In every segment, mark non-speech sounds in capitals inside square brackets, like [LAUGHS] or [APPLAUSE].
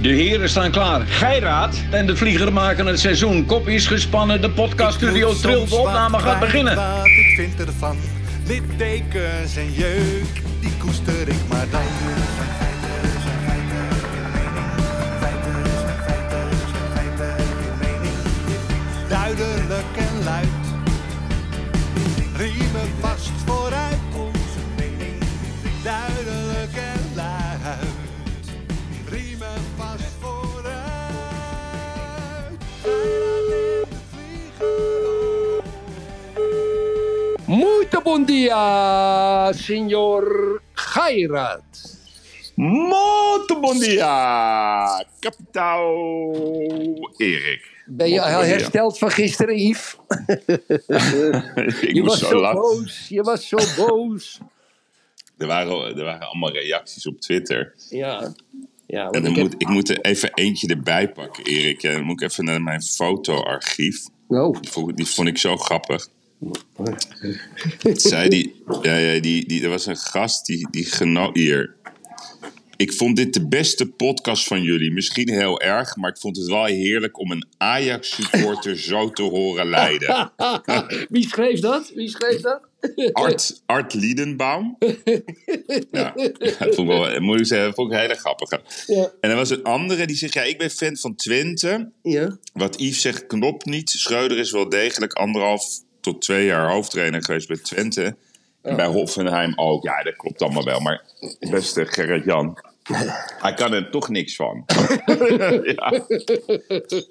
De heren staan klaar. Geiraat en de vlieger maken het seizoen. Kop is gespannen, de podcaststudio trilt. De opname gaat beginnen. Wat ik vind ervan, littekens en jeuk, die koester ik maar dan. Duidelijk en luid, riemen vast vooruit Bom dia, senhor Gairat. Muito bom dia, kapitaal Erik. Ben je dia. hersteld van gisteren, Yves? [LAUGHS] Ik Je was zo zo lachen. boos, je was zo boos. Er waren, er waren allemaal reacties op Twitter. Ja, ja En dan ik heb- moet, ik moet er even eentje erbij pakken, Erik. En dan moet ik even naar mijn fotoarchief. Oh, Die vond, die vond ik zo grappig. [LAUGHS] Zei die, ja, ja, die, die, er was een gast die, die genoot hier. Ik vond dit de beste podcast van jullie. Misschien heel erg, maar ik vond het wel heerlijk om een Ajax-supporter zo te horen leiden. [LAUGHS] wie schreef dat? Wie schreef dat? [LAUGHS] Art, Art Liedenbaum. Ja, dat vond ik wel, moet ik zeggen, dat vond ik een hele grappige. Ja. En er was een andere die zegt, ja, ik ben fan van Twente. Ja. Wat Yves zegt klopt niet. Schreuder is wel degelijk anderhalf tot twee jaar hoofdtrainer geweest bij Twente. En bij Hoffenheim ook. Ja, dat klopt allemaal wel. Maar beste Gerrit-Jan, hij kan er toch niks van. [LAUGHS] ja.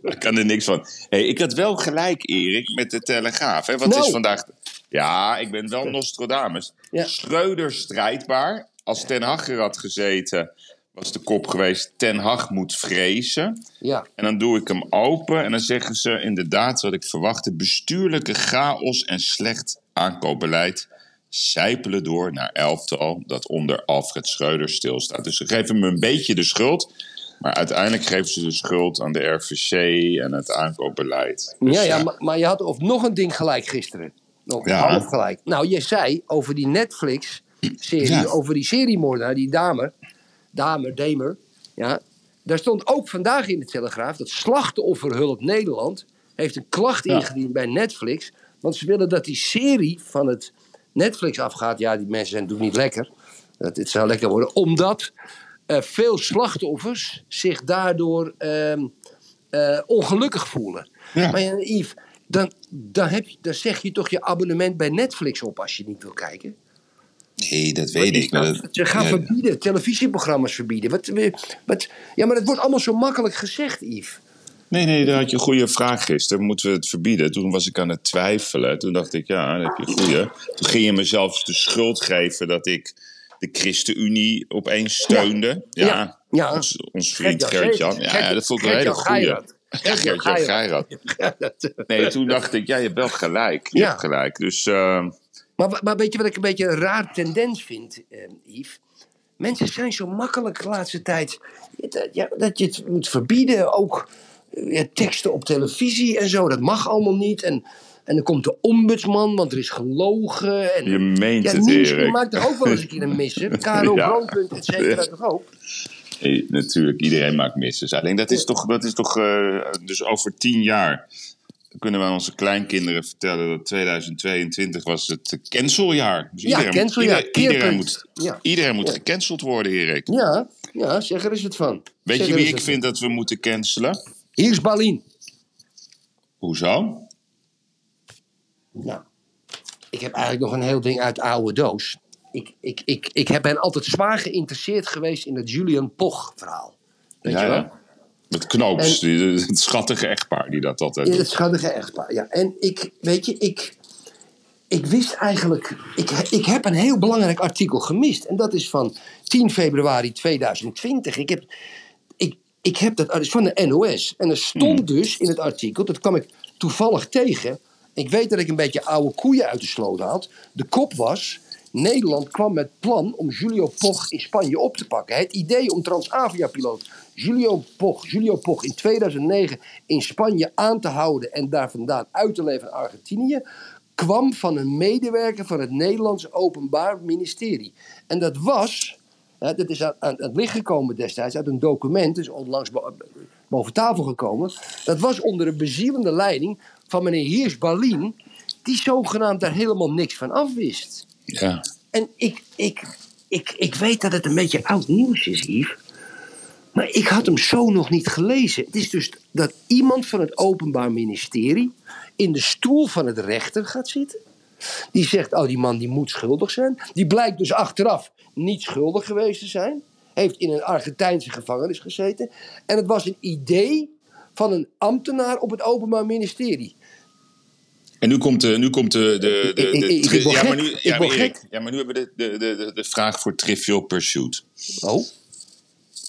Hij kan er niks van. Hey, ik had wel gelijk, Erik, met de Telegraaf. Hè? Wat Nou. is vandaag... Ja, ik ben wel Nostradamus. Ja. Schreuder strijdbaar. Als Ten Hag had gezeten, was de kop geweest... Ten Hag moet vrezen. Ja. En dan doe ik hem open en dan zeggen ze inderdaad wat ik verwachtte. Bestuurlijke chaos en slecht aankoopbeleid zijpelen door naar elftal dat onder Alfred Schreuder stilstaat. Dus ze geven me een beetje de schuld. Maar uiteindelijk geven ze de schuld aan de RVC en het aankoopbeleid. Dus Ja, ja, maar, maar je had of nog een ding gelijk gisteren. Nog Ja. half gelijk. Nou, je zei over die Netflix-serie, Ja. over die seriemoordenaar, die dame, dame, Demer. Ja, daar stond ook vandaag in de Telegraaf dat Slachtofferhulp Nederland heeft een klacht ingediend bij Netflix. Want ze willen dat die serie van het Netflix afgaat. Ja, die mensen zijn natuurlijk niet lekker. Dat, het zou lekker worden. Omdat eh, veel slachtoffers zich daardoor ehm, eh, ongelukkig voelen. Ja. Maar ja, Yves, dan, dan, heb je, dan zeg je toch je abonnement bij Netflix op als je niet wil kijken. Nee, dat weet ik. dat- Ze gaan ja, verbieden, televisieprogramma's verbieden. Wat, wat, ja, maar dat wordt allemaal zo makkelijk gezegd, Yves. Nee, nee, daar had je een goede vraag gisteren. Moeten we het verbieden? Toen was ik aan het twijfelen. Toen dacht ik, ja, dan heb je een goede. Toen ging je mezelf de schuld geven dat ik de ChristenUnie opeens steunde. Ja, Ja, ja. Ons, ons vriend Gert-Jan Gert-Jan. Gert- Ja, ja, dat vond ik een hele goede. Geirat. Ja, Gert-Jan Geirat. Geirat. [LAUGHS] Nee, toen dacht ik, ja, je hebt wel gelijk. Je Ja. hebt gelijk. Dus eh, Maar, maar weet je wat ik een beetje een raar tendens vind, eh, Yves? Mensen zijn zo makkelijk de laatste tijd. Dat, ja, dat je het moet verbieden. Ook eh, ja, teksten op televisie en zo. Dat mag allemaal niet. En, en dan komt de ombudsman, want er is gelogen. En, je meent ja, het, Erik. maakt er ook wel eens een keer een missen. [LAUGHS] Karo Ja. Brandpunt, et cetera, toch ook? Nee, natuurlijk, iedereen maakt misses. Alleen dat is toch, dat is toch eh, dus over tien jaar kunnen we aan onze kleinkinderen vertellen dat 2022 was het canceljaar. Dus Ja, canceljaar, Iedereen, iedereen keerpunt. moet, Ja. iedereen moet Ja. gecanceld worden, Erik. Ja, ja, zeg er eens het van. Weet Zeg je wie ik vind dat we moeten cancelen? Hier is Balien. Hoezo? Nou, ik heb eigenlijk nog een heel ding uit de oude doos. Ik, ik, ik, ik heb ben altijd zwaar geïnteresseerd geweest in het Julian Poch verhaal. Weet je wel? Met Knoops, die, het schattige echtpaar die dat altijd doet. het schattige echtpaar, ja. En ik, weet je, ik, ik wist eigenlijk... Ik, ik heb een heel belangrijk artikel gemist. En dat is van 10 februari 2020. Ik heb, ik, ik heb dat, is van de NOS. En er stond dus in het artikel, dat kwam ik toevallig tegen... Ik weet dat ik een beetje oude koeien uit de sloot had. De kop was... Nederland kwam met plan om Julio Poch in Spanje op te pakken. Het idee om Transavia-piloot Julio Poch, Julio Poch in 2009 in Spanje aan te houden en daar vandaan uit te leveren aan Argentinië, kwam van een medewerker van het Nederlandse Openbaar Ministerie. En dat was, Hè, dat is aan, het licht gekomen destijds uit een document, dus onlangs bo- boven tafel gekomen. Dat was onder de bezielende leiding van meneer Heers Balin, die zogenaamd daar helemaal niks van afwist. Ja. En ik, ik, ik, ik weet dat het een beetje oud nieuws is, Yves. Maar ik had hem zo nog niet gelezen. Het is dus dat iemand van het Openbaar Ministerie in de stoel van het rechter gaat zitten. Die zegt, oh die man die moet schuldig zijn. Die blijkt dus achteraf niet schuldig geweest te zijn. Heeft in een Argentijnse gevangenis gezeten. En het was een idee van een ambtenaar op het Openbaar Ministerie. En nu komt de. Nu komt de, de, de, de- ik- ja, maar gek. nu, Ik ja, maar word Erik, gek. ja, maar nu hebben we de, de, de, de, vraag voor Trivial Pursuit. Oh,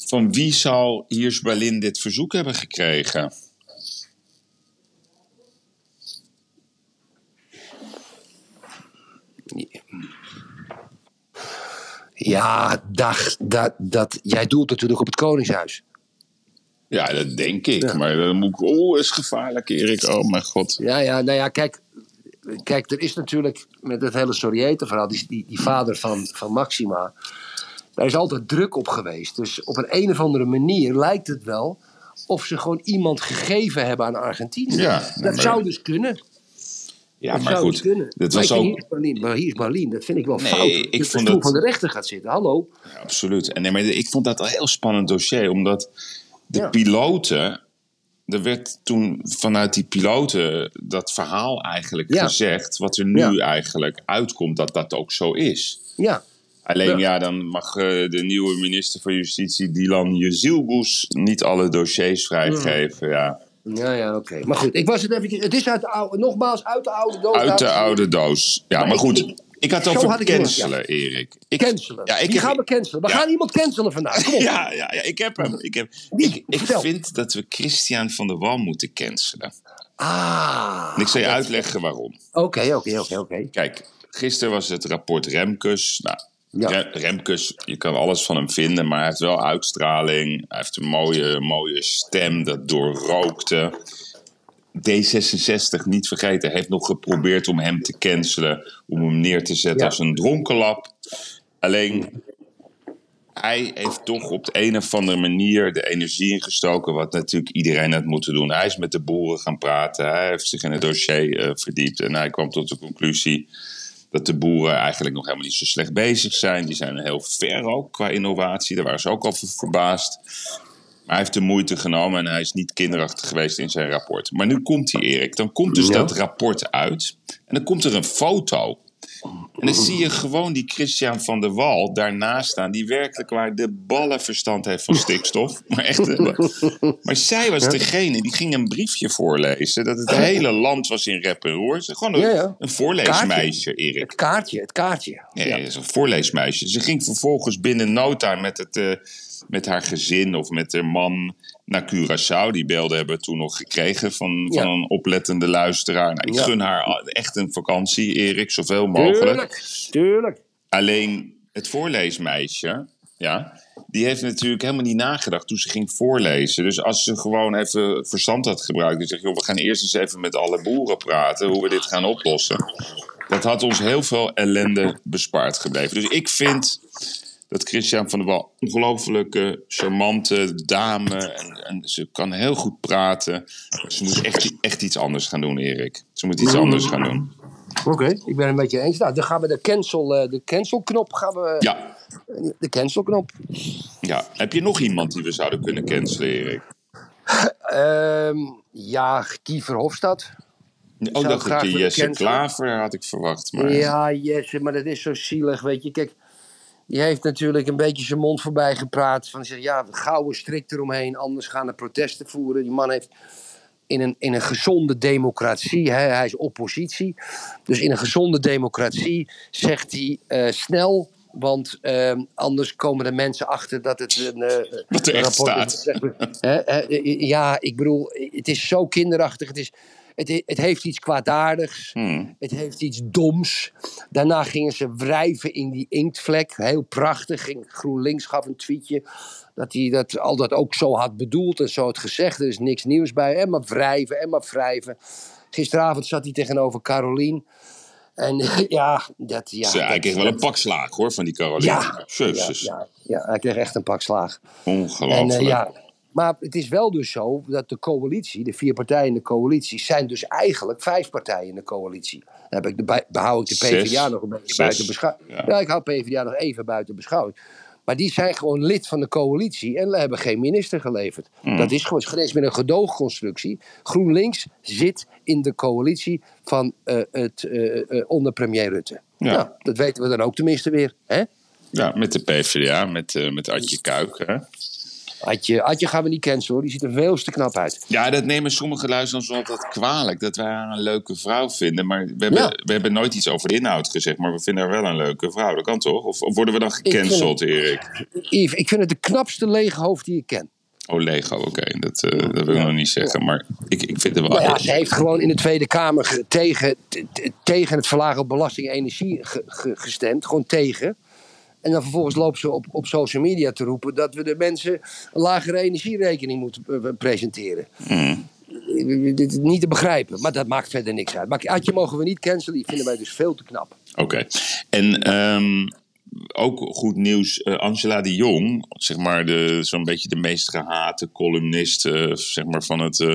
Van wie zal Hiers Berlin dit verzoek hebben gekregen? ja, dat, dat, dat, jij doelt natuurlijk op het Koningshuis. Ja, dat denk ik. Ja. Maar dan moet ik. Oh, is gevaarlijk, Erik. Oh, mijn god. Ja, ja, nou ja, kijk. Kijk, er is natuurlijk met het hele Sorriete-verhaal, die, die, die vader van, van Maxima, daar is altijd druk op geweest. Dus op een, een of andere manier lijkt het wel of ze gewoon iemand gegeven hebben aan Argentinië. Ja, dat maar- zou dus kunnen. Ja, dat maar zou goed. dus kunnen. Was ook. Hier is maar hier is Berlin, dat vind ik wel Nee, fout. ik dat de vond stoel dat- van de rechter gaat zitten. Hallo. Ja, absoluut. En nee, maar ik vond dat een heel spannend dossier, omdat de Ja. piloten. Er werd toen vanuit die piloten dat verhaal eigenlijk Ja. gezegd, wat er nu eigenlijk uitkomt, dat dat ook zo is. Ja, Alleen Ja. dan mag eh, de nieuwe minister van Justitie, Dylan Jezilgoes, niet alle dossiers vrijgeven. Ja. ja, ja oké. Maar goed, ik was het even. Het is uit de oude, nogmaals uit de oude doos. Uit de oude doos. Ja, maar, Maar goed. ik- Ik, had het over ik cancelen, Erik. Ik, Cancelen. Ja, ik Wie heb- gaan we cancelen? We Ja. gaan iemand cancelen vandaag. Kom op. Ja, ja, ja, ik heb hem. Ik, heb, ik, ik vind dat we Christian van der Wal moeten cancelen. Ah. En ik zal je uitleggen waarom. Oké, oké, oké, oké. Kijk, gisteren was het rapport Remkes. Nou, Ja. Re- Remkes, je kan alles van hem vinden, maar hij heeft wel uitstraling. Hij heeft een mooie, mooie stem dat doorrookte. D66, niet vergeten, heeft nog geprobeerd om hem te cancelen. Om hem neer te zetten Ja. als een dronkenlap. Alleen, hij heeft toch op de een of andere manier de energie ingestoken. Wat natuurlijk iedereen had moeten doen. Hij is met de boeren gaan praten. Hij heeft zich in het dossier eh, verdiept. En hij kwam tot de conclusie dat de boeren eigenlijk nog helemaal niet zo slecht bezig zijn. Die zijn heel ver ook qua innovatie. Daar waren ze ook al ver- verbaasd. Maar hij heeft de moeite genomen en hij is niet kinderachtig geweest in zijn rapport. Maar nu komt hij, Erik. Dan komt dus Ja. dat rapport uit. En dan komt er een foto. En dan zie je gewoon die Christian van der Wal daarnaast staan. Die werkelijk waar de ballen verstand heeft van stikstof. [LAUGHS] Maar, echt, eh, maar zij was degene die ging een briefje voorlezen. Dat het hele land was in rep en roer. Gewoon een, Ja, ja. een voorleesmeisje, Erik. Het kaartje, het kaartje. Nee, is een voorleesmeisje. Ze ging vervolgens binnen no time met, het, eh, met haar gezin of met haar man naar Curaçao. Die beelden hebben we toen nog gekregen van, van Ja. een oplettende luisteraar. Nou, ik Ja. gun haar echt een vakantie, Erik, zoveel mogelijk. Tuurlijk, tuurlijk. Alleen het voorleesmeisje, ja, die heeft natuurlijk helemaal niet nagedacht toen ze ging voorlezen. Dus als ze gewoon even verstand had gebruikt en zegt, joh, we gaan eerst eens even met alle boeren praten hoe we dit gaan oplossen. Dat had ons heel veel ellende bespaard gebleven. Dus ik vind dat Christian van der Wal een ongelofelijke, charmante dame. En, en ze kan heel goed praten. Ze moet echt, echt iets anders gaan doen, Erik. Ze moet iets anders gaan doen. Oké, ik ben het met je eens. Nou, dan gaan we de cancel, eh, de cancelknop gaan we. Ja, De cancelknop. ja. Heb je nog iemand die we zouden kunnen cancelen, Erik? Ehm, ja, Kiefer Hofstad. Oh, willen Jesse. Klaver had ik verwacht. Maar... Ja, Jesse, maar dat is zo zielig, weet je. Kijk, die heeft natuurlijk een beetje zijn mond voorbij gepraat. Van, zegt, ja, gouden strik eromheen, anders gaan er protesten voeren. Die man heeft in een, in een gezonde democratie, hè, hij is oppositie. Dus in een gezonde democratie zegt hij eh, snel... Want ehm, anders komen de mensen achter dat het een, eh, Wat er een echt rapport staat. is. Hè, hè, ja, ik bedoel, het is zo kinderachtig. Het, is, het, het heeft iets kwaadaardigs. Hmm. Het heeft iets doms. Daarna gingen ze wrijven in die inktvlek. Heel prachtig. Ging GroenLinks gaf een tweetje. Dat hij dat al dat ook zo had bedoeld en zo had gezegd. Er is niks nieuws bij. En maar wrijven en maar wrijven. Gisteravond zat hij tegenover Carolien. En [LAUGHS] ja, dat... Ja, hij kreeg wel een pak slaag hoor van die Caroline. Ja, ja, ja, ja, hij kreeg echt een pak slaag. En, Ongelooflijk. eh, ja, maar het is wel dus zo dat de coalitie, de vier partijen in de coalitie, zijn dus eigenlijk vijf partijen in de coalitie. Dan heb ik de, behoud ik de Zes. PvdA nog een beetje Zes. buiten beschouwing. Ja. Ja. ik hou PvdA nog even buiten beschouwing. Maar die zijn gewoon lid van de coalitie en hebben geen minister geleverd. Mm. Dat is gewoon eens met een gedoogconstructie. GroenLinks zit in de coalitie van eh, het, eh, eh, onder premier Rutte. Ja. Nou, dat weten we dan ook tenminste weer. Hè? Ja, met de PvdA, met, met Adje Kuik. Hè? Adje, Adje gaan we niet cancelen hoor, die ziet er veel te knap uit. Ja, dat nemen sommige luisteraars altijd kwalijk. Dat wij haar een leuke vrouw vinden. Maar we hebben, Ja. we hebben nooit iets over de inhoud gezegd. Maar we vinden haar wel een leuke vrouw. Dat kan toch? Of, of worden we dan gecanceld, Erik? Yves, ik vind het de knapste lege hoofd die ik ken. Oh, Lego, oké. Dat, eh, dat wil ik nog niet zeggen. Maar ik, ik vind het wel... Nou ja, ze heeft gewoon in de Tweede Kamer ge- tegen, tegen het verlagen op belasting en energie ge- ge- gestemd. Gewoon tegen. En dan vervolgens loopt ze op, op social media te roepen dat we de mensen een lagere energierekening moeten eh, presenteren. Mm. Dit is niet te begrijpen, maar dat maakt verder niks uit. Maar Adje mogen we niet cancelen, die vinden wij dus veel te knap. Oké. En ehm, ook goed nieuws. eh, Angela de Jong, zeg maar de, zo'n beetje de meest gehate columnist eh, zeg maar van het eh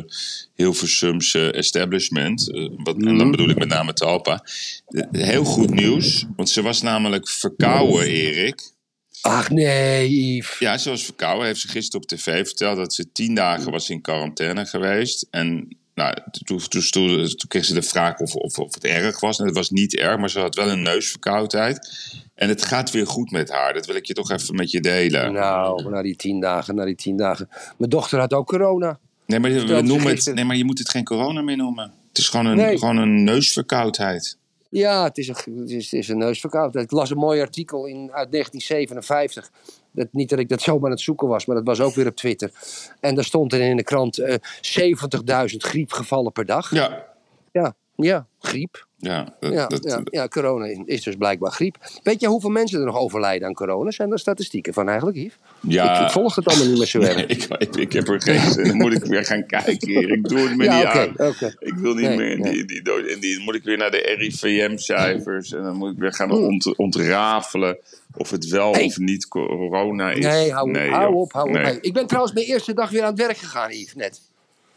Hilversumse establishment. wat, En dan bedoel ik met name Talpa. Heel goed nieuws, want ze was namelijk verkouden, Erik. Ach nee, Yves. Ja, ze was verkouden. Heeft ze gisteren op tv verteld dat ze tien dagen was in quarantaine geweest. En nou, toen, toen, toen, toen kreeg ze de vraag of, of, of het erg was. En het was niet erg, maar ze had wel een neusverkoudheid. En het gaat weer goed met haar. Dat wil ik je toch even met je delen. Nou, na die tien dagen, na die tien dagen. Mijn dochter had ook corona. Nee, maar, we noemen het, nee, maar je moet het geen corona meer noemen. Het is gewoon een, Nee. gewoon een neusverkoudheid. Ja, het is een, het is, het is een neusverkoudheid. Ik las een mooi artikel in, uit 1957. Dat, niet dat ik dat zomaar aan het zoeken was, maar dat was ook weer op Twitter. En daar stond er in de krant eh 70.000 griepgevallen per dag. Ja, Ja, ja griep. Ja, dat, Ja, dat, ja, ja, corona is- dus blijkbaar griep. Weet je hoeveel mensen er nog overlijden aan corona? Zijn er statistieken van eigenlijk, Yves? ja. Ik, ik volg het allemaal niet meer zo erg. Nee, ik, ik, ik heb er geen zin in. Dan moet ik weer gaan kijken hier. Ik doe het me [LAUGHS] Ja, niet aan. Ik wil niet Nee, meer in nee. die, die, die... Dan moet ik weer naar de RIVM-cijfers. En dan moet ik weer gaan ont, ontrafelen of het wel Hey. of niet corona is. Nee, hou, op, hou op. Hey, Ik ben trouwens mijn eerste dag weer aan het werk gegaan, Yves, net.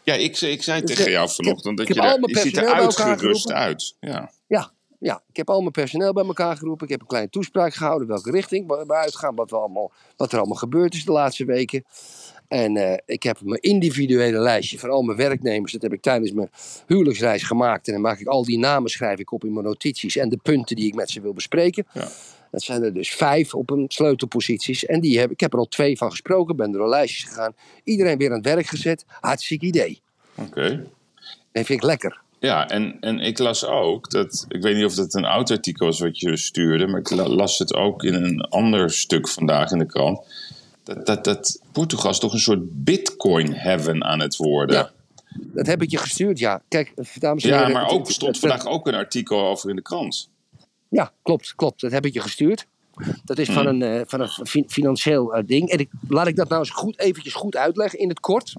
Ja, ik, zei- ik zei Dus, tegen jou vanochtend heb- dat je, daar, je ziet er uitgerust uit. Ja. Ja, ja, ik heb al mijn personeel bij elkaar geroepen. Ik heb een kleine toespraak gehouden welke richting we we uitgaan. Wat, we allemaal, wat er allemaal gebeurd is de laatste weken. En eh, ik heb mijn individuele lijstje van al mijn werknemers. Dat heb ik tijdens mijn huwelijksreis gemaakt. En dan maak ik al die namen, schrijf ik op in mijn notities. En de punten die ik met ze wil bespreken. Ja. Dat zijn er dus vijf op een sleutelposities. En die heb, ik heb er al twee van gesproken. Ben door lijstjes gegaan. Iedereen weer aan het werk gezet. Hartstikke idee. Oké. Dat vind ik lekker. Ja, en, en ik las ook dat. Ik weet niet of dat een oud artikel was wat je stuurde, maar ik la- las het ook in een ander stuk vandaag in de krant. Dat, dat, dat Portugal is toch een soort bitcoin-heaven aan het worden. Ja, Dat heb ik je gestuurd, ja. Kijk, dames en Ja, heren. maar het- ook stond vandaag ook een artikel over in de krant. Ja, klopt, klopt. Dat heb ik je gestuurd. Dat is Hmm. van een, eh, van een fi- financieel eh, ding. En ik, laat ik dat nou eens goed, eventjes goed uitleggen in het kort.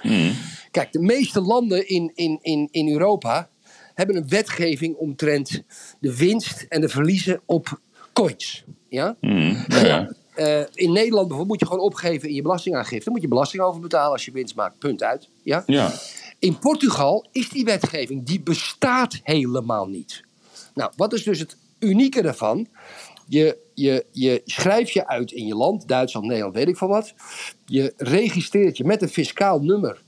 Hmm. Kijk, de meeste landen in, in, in, in Europa hebben een wetgeving omtrent de winst en de verliezen op coins. Ja? Hmm, ja. Eh, in Nederland bijvoorbeeld moet je gewoon opgeven in je belastingaangifte. Moet je belasting over betalen als je winst maakt. Punt uit. Ja? ja. In Portugal is die wetgeving, die bestaat helemaal niet. Nou, wat is dus het unieke daarvan? Je, je, je schrijft je uit in je land, Duitsland, Nederland, weet ik van wat. Je registreert je met een fiscaal nummer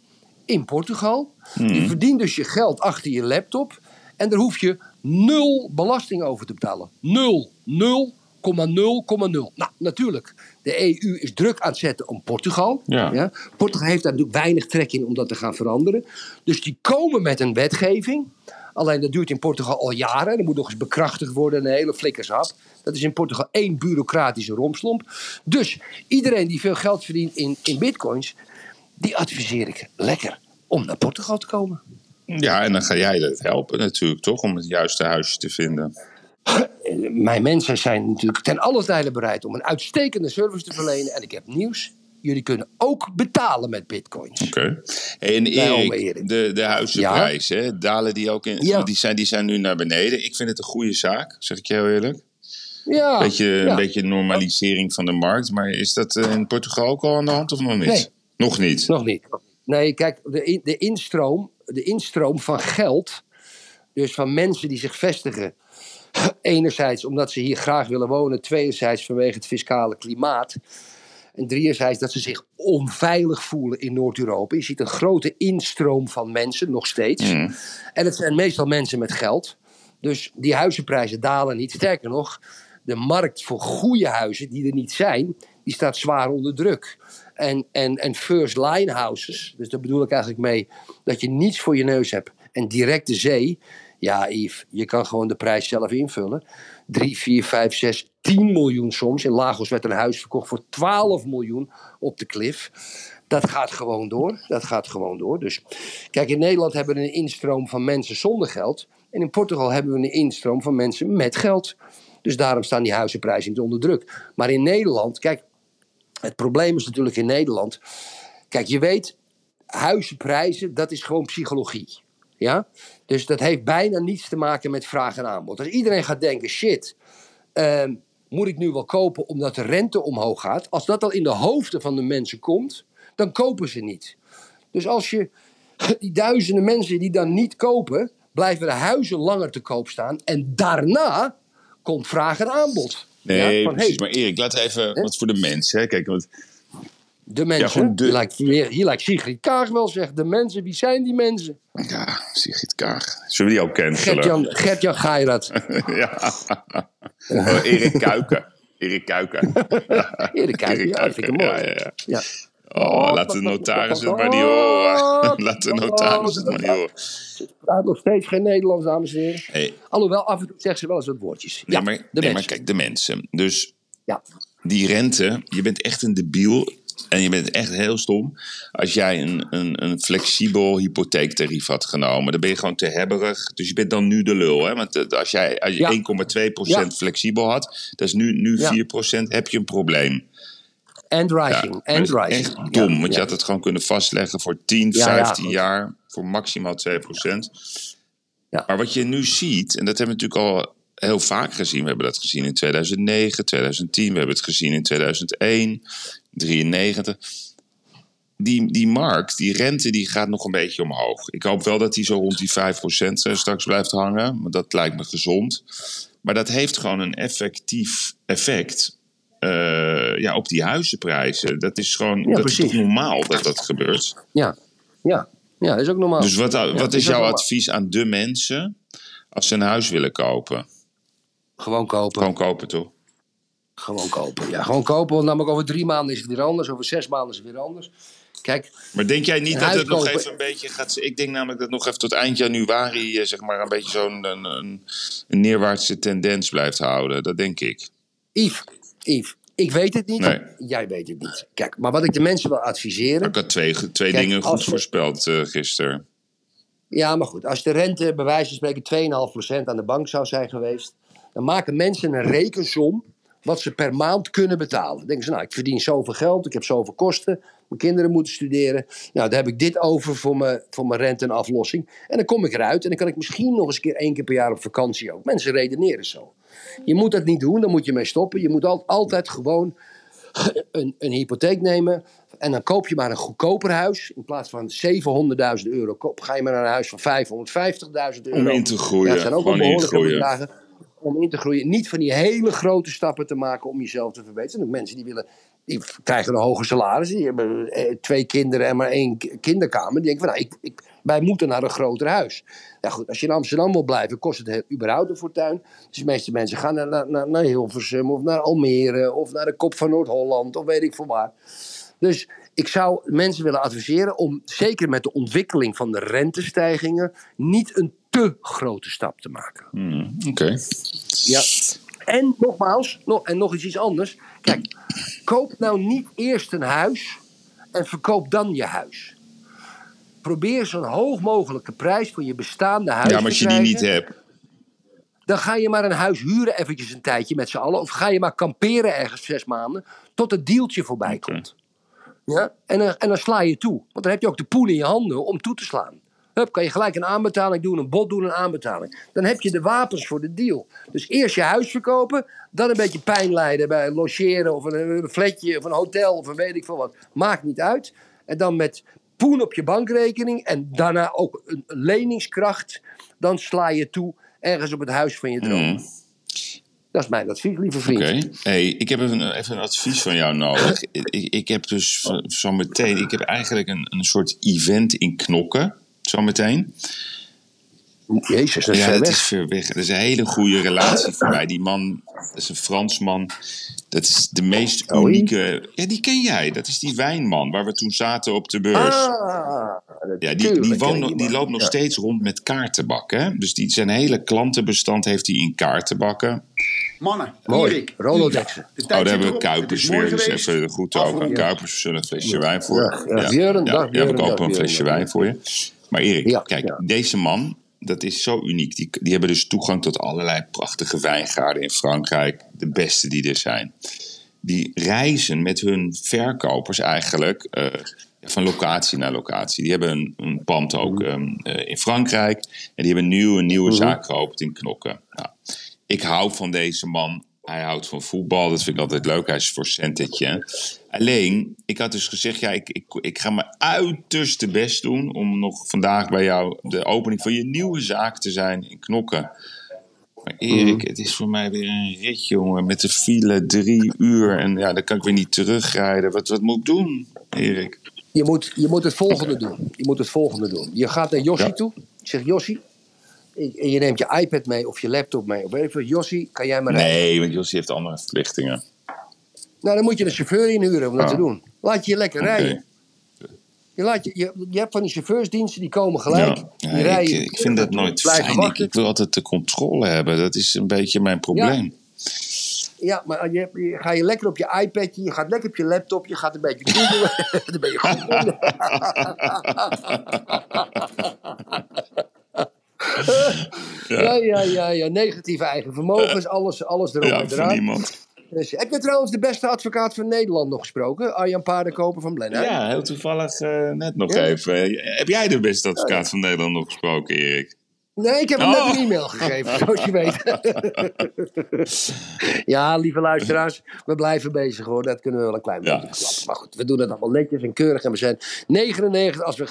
in Portugal. Je verdient dus je geld achter je laptop. En daar hoef je nul belasting over te betalen. Nul. Nul. 0,0,0. Nou, natuurlijk. De EU is druk aan het zetten om Portugal. Ja. Portugal heeft daar natuurlijk weinig trek in om dat te gaan veranderen. Dus die komen met een wetgeving. Alleen dat duurt in Portugal al jaren. Dat moet nog eens bekrachtigd worden. Een hele flikkershap. Dat is in Portugal één bureaucratische romslomp. Dus iedereen die veel geld verdient in, in bitcoins. Die adviseer ik lekker om naar Portugal te komen. ja, en dan ga jij dat helpen natuurlijk, toch? Om het juiste huisje te vinden. Mijn mensen zijn natuurlijk ten alle tijde bereid om een uitstekende service te verlenen. En ik heb nieuws. Jullie kunnen ook betalen met bitcoins. Oké. En Erik, de, de huizenprijzen, hè, dalen die ook in? Ja. Die, zijn, die zijn nu naar beneden. Ik vind het een goede zaak, zeg ik je heel eerlijk. Ja, Beetje, ja. Een beetje normalisering van de markt. Maar is dat eh, in Portugal ook al aan de hand of nog niet? Nee. Nog niet. Nog niet. Nee, kijk, de, in- de, instroom, de instroom van geld, dus van mensen die zich vestigen, [CLEARS THROAT] enerzijds omdat ze hier graag willen wonen, tweederzijds vanwege het fiscale klimaat, en drieënzijds dat ze zich onveilig voelen in Noord-Europa. Je ziet een grote instroom van mensen, nog steeds. Mm. En het zijn meestal mensen met geld. Dus die huizenprijzen dalen niet. Sterker nog, de markt voor goede huizen, die er niet zijn, die staat zwaar onder druk. En, en, en first line houses, dus daar bedoel ik eigenlijk mee dat je niets voor je neus hebt en direct de zee. Ja, Yves, je kan gewoon de prijs zelf invullen. 3, 4, 5, 6, 10 miljoen soms. In Lagos werd een huis verkocht voor 12 miljoen op de klif. Dat gaat gewoon door. Dat gaat gewoon door. Dus kijk, in Nederland hebben we een instroom van mensen zonder geld. En in Portugal hebben we een instroom van mensen met geld. Dus daarom staan die huizenprijzen niet onder druk. Maar in Nederland, kijk, het probleem is natuurlijk in Nederland. Kijk, je weet, huizenprijzen, dat is gewoon psychologie. Ja? Dus dat heeft bijna niets te maken met vraag en aanbod. Als iedereen gaat denken, shit, ehm, moet ik nu wel kopen omdat de rente omhoog gaat? Als dat al in de hoofden van de mensen komt, dan kopen ze niet. Dus als je [LAUGHS] die duizenden mensen die dan niet kopen, blijven de huizen langer te koop staan. En daarna komt vraag en aanbod. Nee, Ja, van, precies. hey, Maar Erik, we even wat voor de mensen. Hè. Kijk, want de mensen, de- hier, lijkt, hier, hier lijkt Sigrid Kaag wel zegt, de mensen, wie zijn die mensen? ja, Sigrid Kaag. Zullen we die ook cancelen? Gert-Jan Gert Geirat. [LAUGHS] ja. Oh, Erik Kuiken. Erik Kuiken. [LAUGHS] Erik Kuiken, ja, vind ik hem mooi. Ja, ja, ja. Ja. Oh, laat de notaris het maar niet horen. Laat de notaris het maar niet horen. praat nog steeds geen Nederlands, dames en heren. Hey, Alhoewel, af en toe zegt ze wel eens wat woordjes. nee, ja, maar, de nee, maar kijk, de mensen. Dus Ja. die rente, je bent echt een debiel en je bent echt heel stom. Als jij een, een, een flexibel hypotheektarief had genomen, dan ben je gewoon te hebberig. Dus je bent dan nu de lul. Hè? Want eh, als jij als je Ja. 1,2% Ja. flexibel had, dat is nu, nu Ja. 4%, heb je een probleem. And rising, and rising. echt dom, want je had het gewoon kunnen vastleggen voor 10, Ja, ja, 15 goed. jaar, voor maximaal 2%. Ja. Maar wat je nu ziet, en dat hebben we natuurlijk al heel vaak gezien. We hebben dat gezien in 2009, 2010, we hebben het gezien in 2001, 93. Die, die markt, die rente, die gaat nog een beetje omhoog. Ik hoop wel dat die zo rond die 5% straks blijft hangen, want dat lijkt me gezond. Maar dat heeft gewoon een effectief effect eh, ja, op die huizenprijzen. Dat is gewoon Ja, dat is precies. toch normaal dat dat gebeurt. Ja, ja. ja, dat is ook normaal. Dus wat, wat Oh. Ja, is is jouw advies aan de mensen als ze een huis willen kopen? Gewoon kopen. Gewoon kopen toch? Gewoon kopen. Ja, gewoon kopen. Want namelijk over drie maanden is het weer anders. Over zes maanden is het weer anders. Kijk, Maar denk jij niet dat het nog even een beetje gaat... Ik denk namelijk dat nog even tot eind januari... eh, zeg maar een beetje zo'n een, een, een neerwaartse tendens blijft houden. Dat denk ik. Yves, Yves, ik weet het niet. Nee. Jij weet het niet. Kijk, maar wat ik de mensen wil adviseren. Ik had twee, twee Kijk, dingen goed we- voorspeld eh gisteren. Ja, maar goed. Als de rente bij wijze van spreken 2,5% aan de bank zou zijn geweest. dan maken mensen een rekensom. Wat ze per maand kunnen betalen. Dan denken ze, nou, ik verdien zoveel geld. ik heb zoveel kosten. mijn kinderen moeten studeren. Nou, dan heb ik dit over voor mijn, voor mijn rente en aflossing. En dan kom ik eruit. en dan kan ik misschien nog eens een keer één keer per jaar op vakantie ook. Mensen redeneren zo. Je moet dat niet doen, dan moet je mee stoppen. Je moet al, altijd gewoon [CLEARS THROAT] een, een hypotheek nemen. En dan koop je maar een goedkoper huis. In plaats van 700.000 euro koop, ga je maar naar een huis van 550.000 euro. Om in te groeien, Ja, dat zijn ook te behoorlijke groeien. bedragen. Om in te groeien. Niet van die hele grote stappen te maken om jezelf te verbeteren. Er mensen die willen. Die krijgen een hoger salaris. Die hebben eh, twee kinderen en maar één kinderkamer. Die denken van nou, ik, ik, wij moeten naar een groter huis. Ja goed, als je in Amsterdam wil blijven, kost het überhaupt een fortuin. Dus de meeste mensen gaan naar, naar, naar Hilversum of naar Almere of naar de kop van Noord-Holland of weet ik veel waar. Dus ik zou mensen willen adviseren om, zeker met de ontwikkeling van de rentestijgingen, niet een te grote stap te maken. Hmm, Oké. Ja. En nogmaals, nog, en nog eens iets anders. Kijk, koop nou niet eerst een huis en verkoop dan je huis. Probeer zo'n hoog mogelijke prijs voor je bestaande huis Ja, maar als je die niet hebt. Dan ga je maar een huis huren eventjes een tijdje met z'n allen. Of ga je maar kamperen ergens zes maanden tot het dealtje voorbij komt. Ja? En, dan, en dan sla je toe. Want dan heb je ook de poen in je handen om toe te slaan. Hup, kan je gelijk een aanbetaling doen, een bod doen, een aanbetaling. Dan heb je de wapens voor de deal. Dus eerst je huis verkopen, dan een beetje pijn lijden bij logeren of een, een flatje of een hotel of een weet ik veel wat. Maakt niet uit. En dan met poen op je bankrekening en daarna ook een leningskracht. Dan sla je toe ergens op het huis van je droom. Mm. Dat is mijn advies, lieve vriend. Oké. Hey, ik heb even, even een advies van jou nodig. ik, ik heb dus zo- zo meteen, ik heb eigenlijk een, een soort event in knokken. Zometeen. Jezus, dat is Ja, ver weg. is ver weg. Dat is een hele goede relatie voor mij. Die man, dat is een Fransman. Dat is de meest Oh, unieke. Ja, die ken jij. Dat is die wijnman waar we toen zaten op de beurs. Ah, Ja, die, die, woont die loopt nog Ja. steeds rond met kaartenbakken. Dus die, zijn hele klantenbestand heeft hij in kaartenbakken. Mannen, Mooi. Rolodexen. de Oh, daar hebben we Kuipers weer. Dus even goed over. Kuipers, we zullen een flesje wijn voor. Ja, ja, ja, we kopen dag, een flesje wijn voor je. Maar Erik, Ja, kijk, ja. deze man, dat is zo uniek. Die, die hebben dus toegang tot allerlei prachtige wijngaarden in Frankrijk. De beste die er zijn. Die reizen met hun verkopers eigenlijk eh, van locatie naar locatie. Die hebben een, een pand ook Mhm. ehm, eh, in Frankrijk. En die hebben een nieuwe, nieuwe zaak geopend in Knokken. Nou, ik hou van deze man. Hij houdt van voetbal. Dat vind ik altijd leuk. Hij is voor Saint-Etienne. Alleen, ik had dus gezegd... Ja, ik, ik, ik ga mijn uiterste best doen... om nog vandaag bij jou de opening van je nieuwe zaak te zijn in Knokken. Maar Erik, Mhm. het is voor mij weer een rit, jongen. Met de file drie uur. En ja, dan kan ik weer niet terugrijden. Wat, wat moet ik doen, Erik? Je moet, je moet het volgende doen. Je moet het volgende doen. Je gaat naar Jossi Ja. toe. Je zegt Jossi. En je neemt je iPad mee of je laptop mee. Of weet ik veel. Jossi, kan jij maar rijden? Nee, want Jossie heeft andere verplichtingen. Nou, dan moet je een chauffeur inhuren om dat Ah. te doen. Laat je je lekker rijden. Je, laat je, je, je hebt van die chauffeursdiensten, die komen gelijk. Ja, die ja, ik, ik vind dat nooit fijn. Ik, wil altijd de controle hebben. Dat is een beetje mijn probleem. Ja, maar je, je, ga je lekker op je iPadje, je gaat lekker op je laptop, je gaat een beetje googlen. [LAUGHS] dan ben je goed. [LAUGHS] [LAUGHS] [LAUGHS] ja, ja, ja, ja. Negatieve eigen vermogens, alles, alles erop Ja, en eraan. niemand. Dus, heb je trouwens de beste advocaat van Nederland nog gesproken? Arjan Paardenkoper van Blenheim? Ja, heel toevallig eh, net nog Ja. even. Heb jij de beste advocaat van Nederland nog gesproken, Erik? Nee, ik heb hem Oh. net een e-mail gegeven, [LAUGHS] zoals je weet. [LAUGHS] ja, lieve luisteraars, we blijven bezig hoor. Dat kunnen we wel een klein Ja. beetje klappen. Maar goed, we doen het allemaal netjes en keurig. En we zijn 99, als we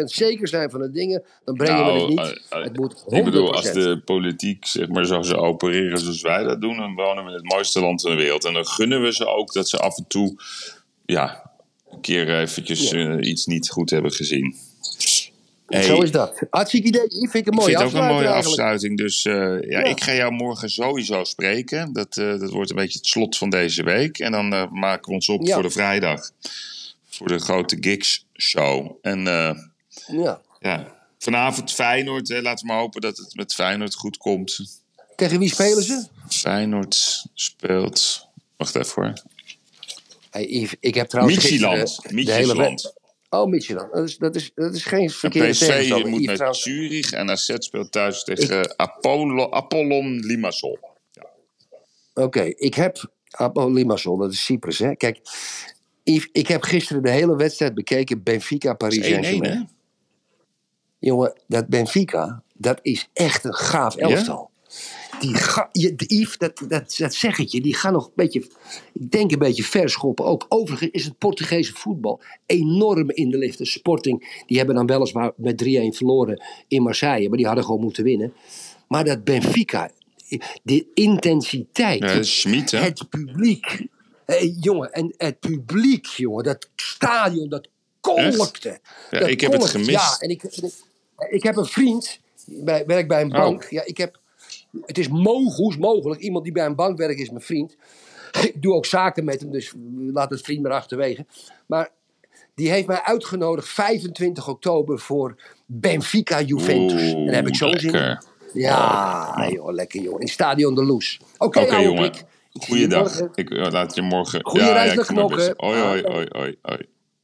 99% zeker zijn van de dingen, dan brengen we het niet. eh, eh, het moet 100%. ik bedoel, als de politiek zeg maar, zo zou opereren zoals wij dat doen, dan wonen we in het mooiste land van de wereld. En dan gunnen we ze ook dat ze af en toe ja, een keer eventjes eh, iets niet goed hebben gezien. Hey, Zo is dat. Hartstikke idee. Yves, vind ik een Ik mooie vind het ook een mooie afsluiting eigenlijk. afsluiting. Dus eh, ja, Ja. ik ga jou morgen sowieso spreken. Dat, eh, dat wordt een beetje het slot van deze week. En dan eh, maken we ons op Ja. voor de vrijdag. Voor de grote Gigs show. En Ja. ja, vanavond Feyenoord. Hè, laten we maar hopen dat het met Feyenoord goed komt. Tegen wie spelen ze? Feyenoord speelt... Wacht even hoor. Hey, Yves, ik heb trouwens Michieland. Michieland. Oh, Michieland. Dat is, dat, is, dat is geen En verkeerde PSV moet naar trouwens. Zurich. En AZ speelt thuis tegen Apollo, Apollon Limassol. Oké, ik heb Apo Limassol, dat is Cyprus. Hè? Kijk, Yves, ik heb gisteren de hele wedstrijd bekeken. Benfica, Paris 1-1 hè? Saint-Germain. Jongen, dat Benfica, dat is echt een gaaf elftal. Die ga, Yves, dat, dat, dat zeg ik je, die gaan nog een beetje, ik denk een beetje verschoppen. Ook overigens is het Portugese voetbal enorm in de lift. De Sporting, die hebben dan weliswaar met 3-1 verloren in Marseille, maar die hadden gewoon moeten winnen. Maar dat Benfica, de intensiteit, Ja, hè? het publiek. Hé, jongen, en het publiek, jongen, dat stadion, dat kolkte. Ja, Dat ik heb het gemist. Ja, en ik, ik heb een vriend, bij, werkt bij een Oh. bank. Ja, ik heb, het is mogelijk, mogelijk, iemand die bij een bank werkt is mijn vriend. Ik doe ook zaken met hem, dus laat het vriend maar achterwege. Maar die heeft mij uitgenodigd 25 oktober voor Benfica Juventus. en daar heb ik zo zin in. Ja, joh, lekker joh. In Stadion de Loes. Oké, Oké, ouwe jongen. Goeiedag. Ik eh, laat je morgen. Goeie reis naar ga mijn best- Knokken. Hoi, hoi, hoi, hoi, hoi.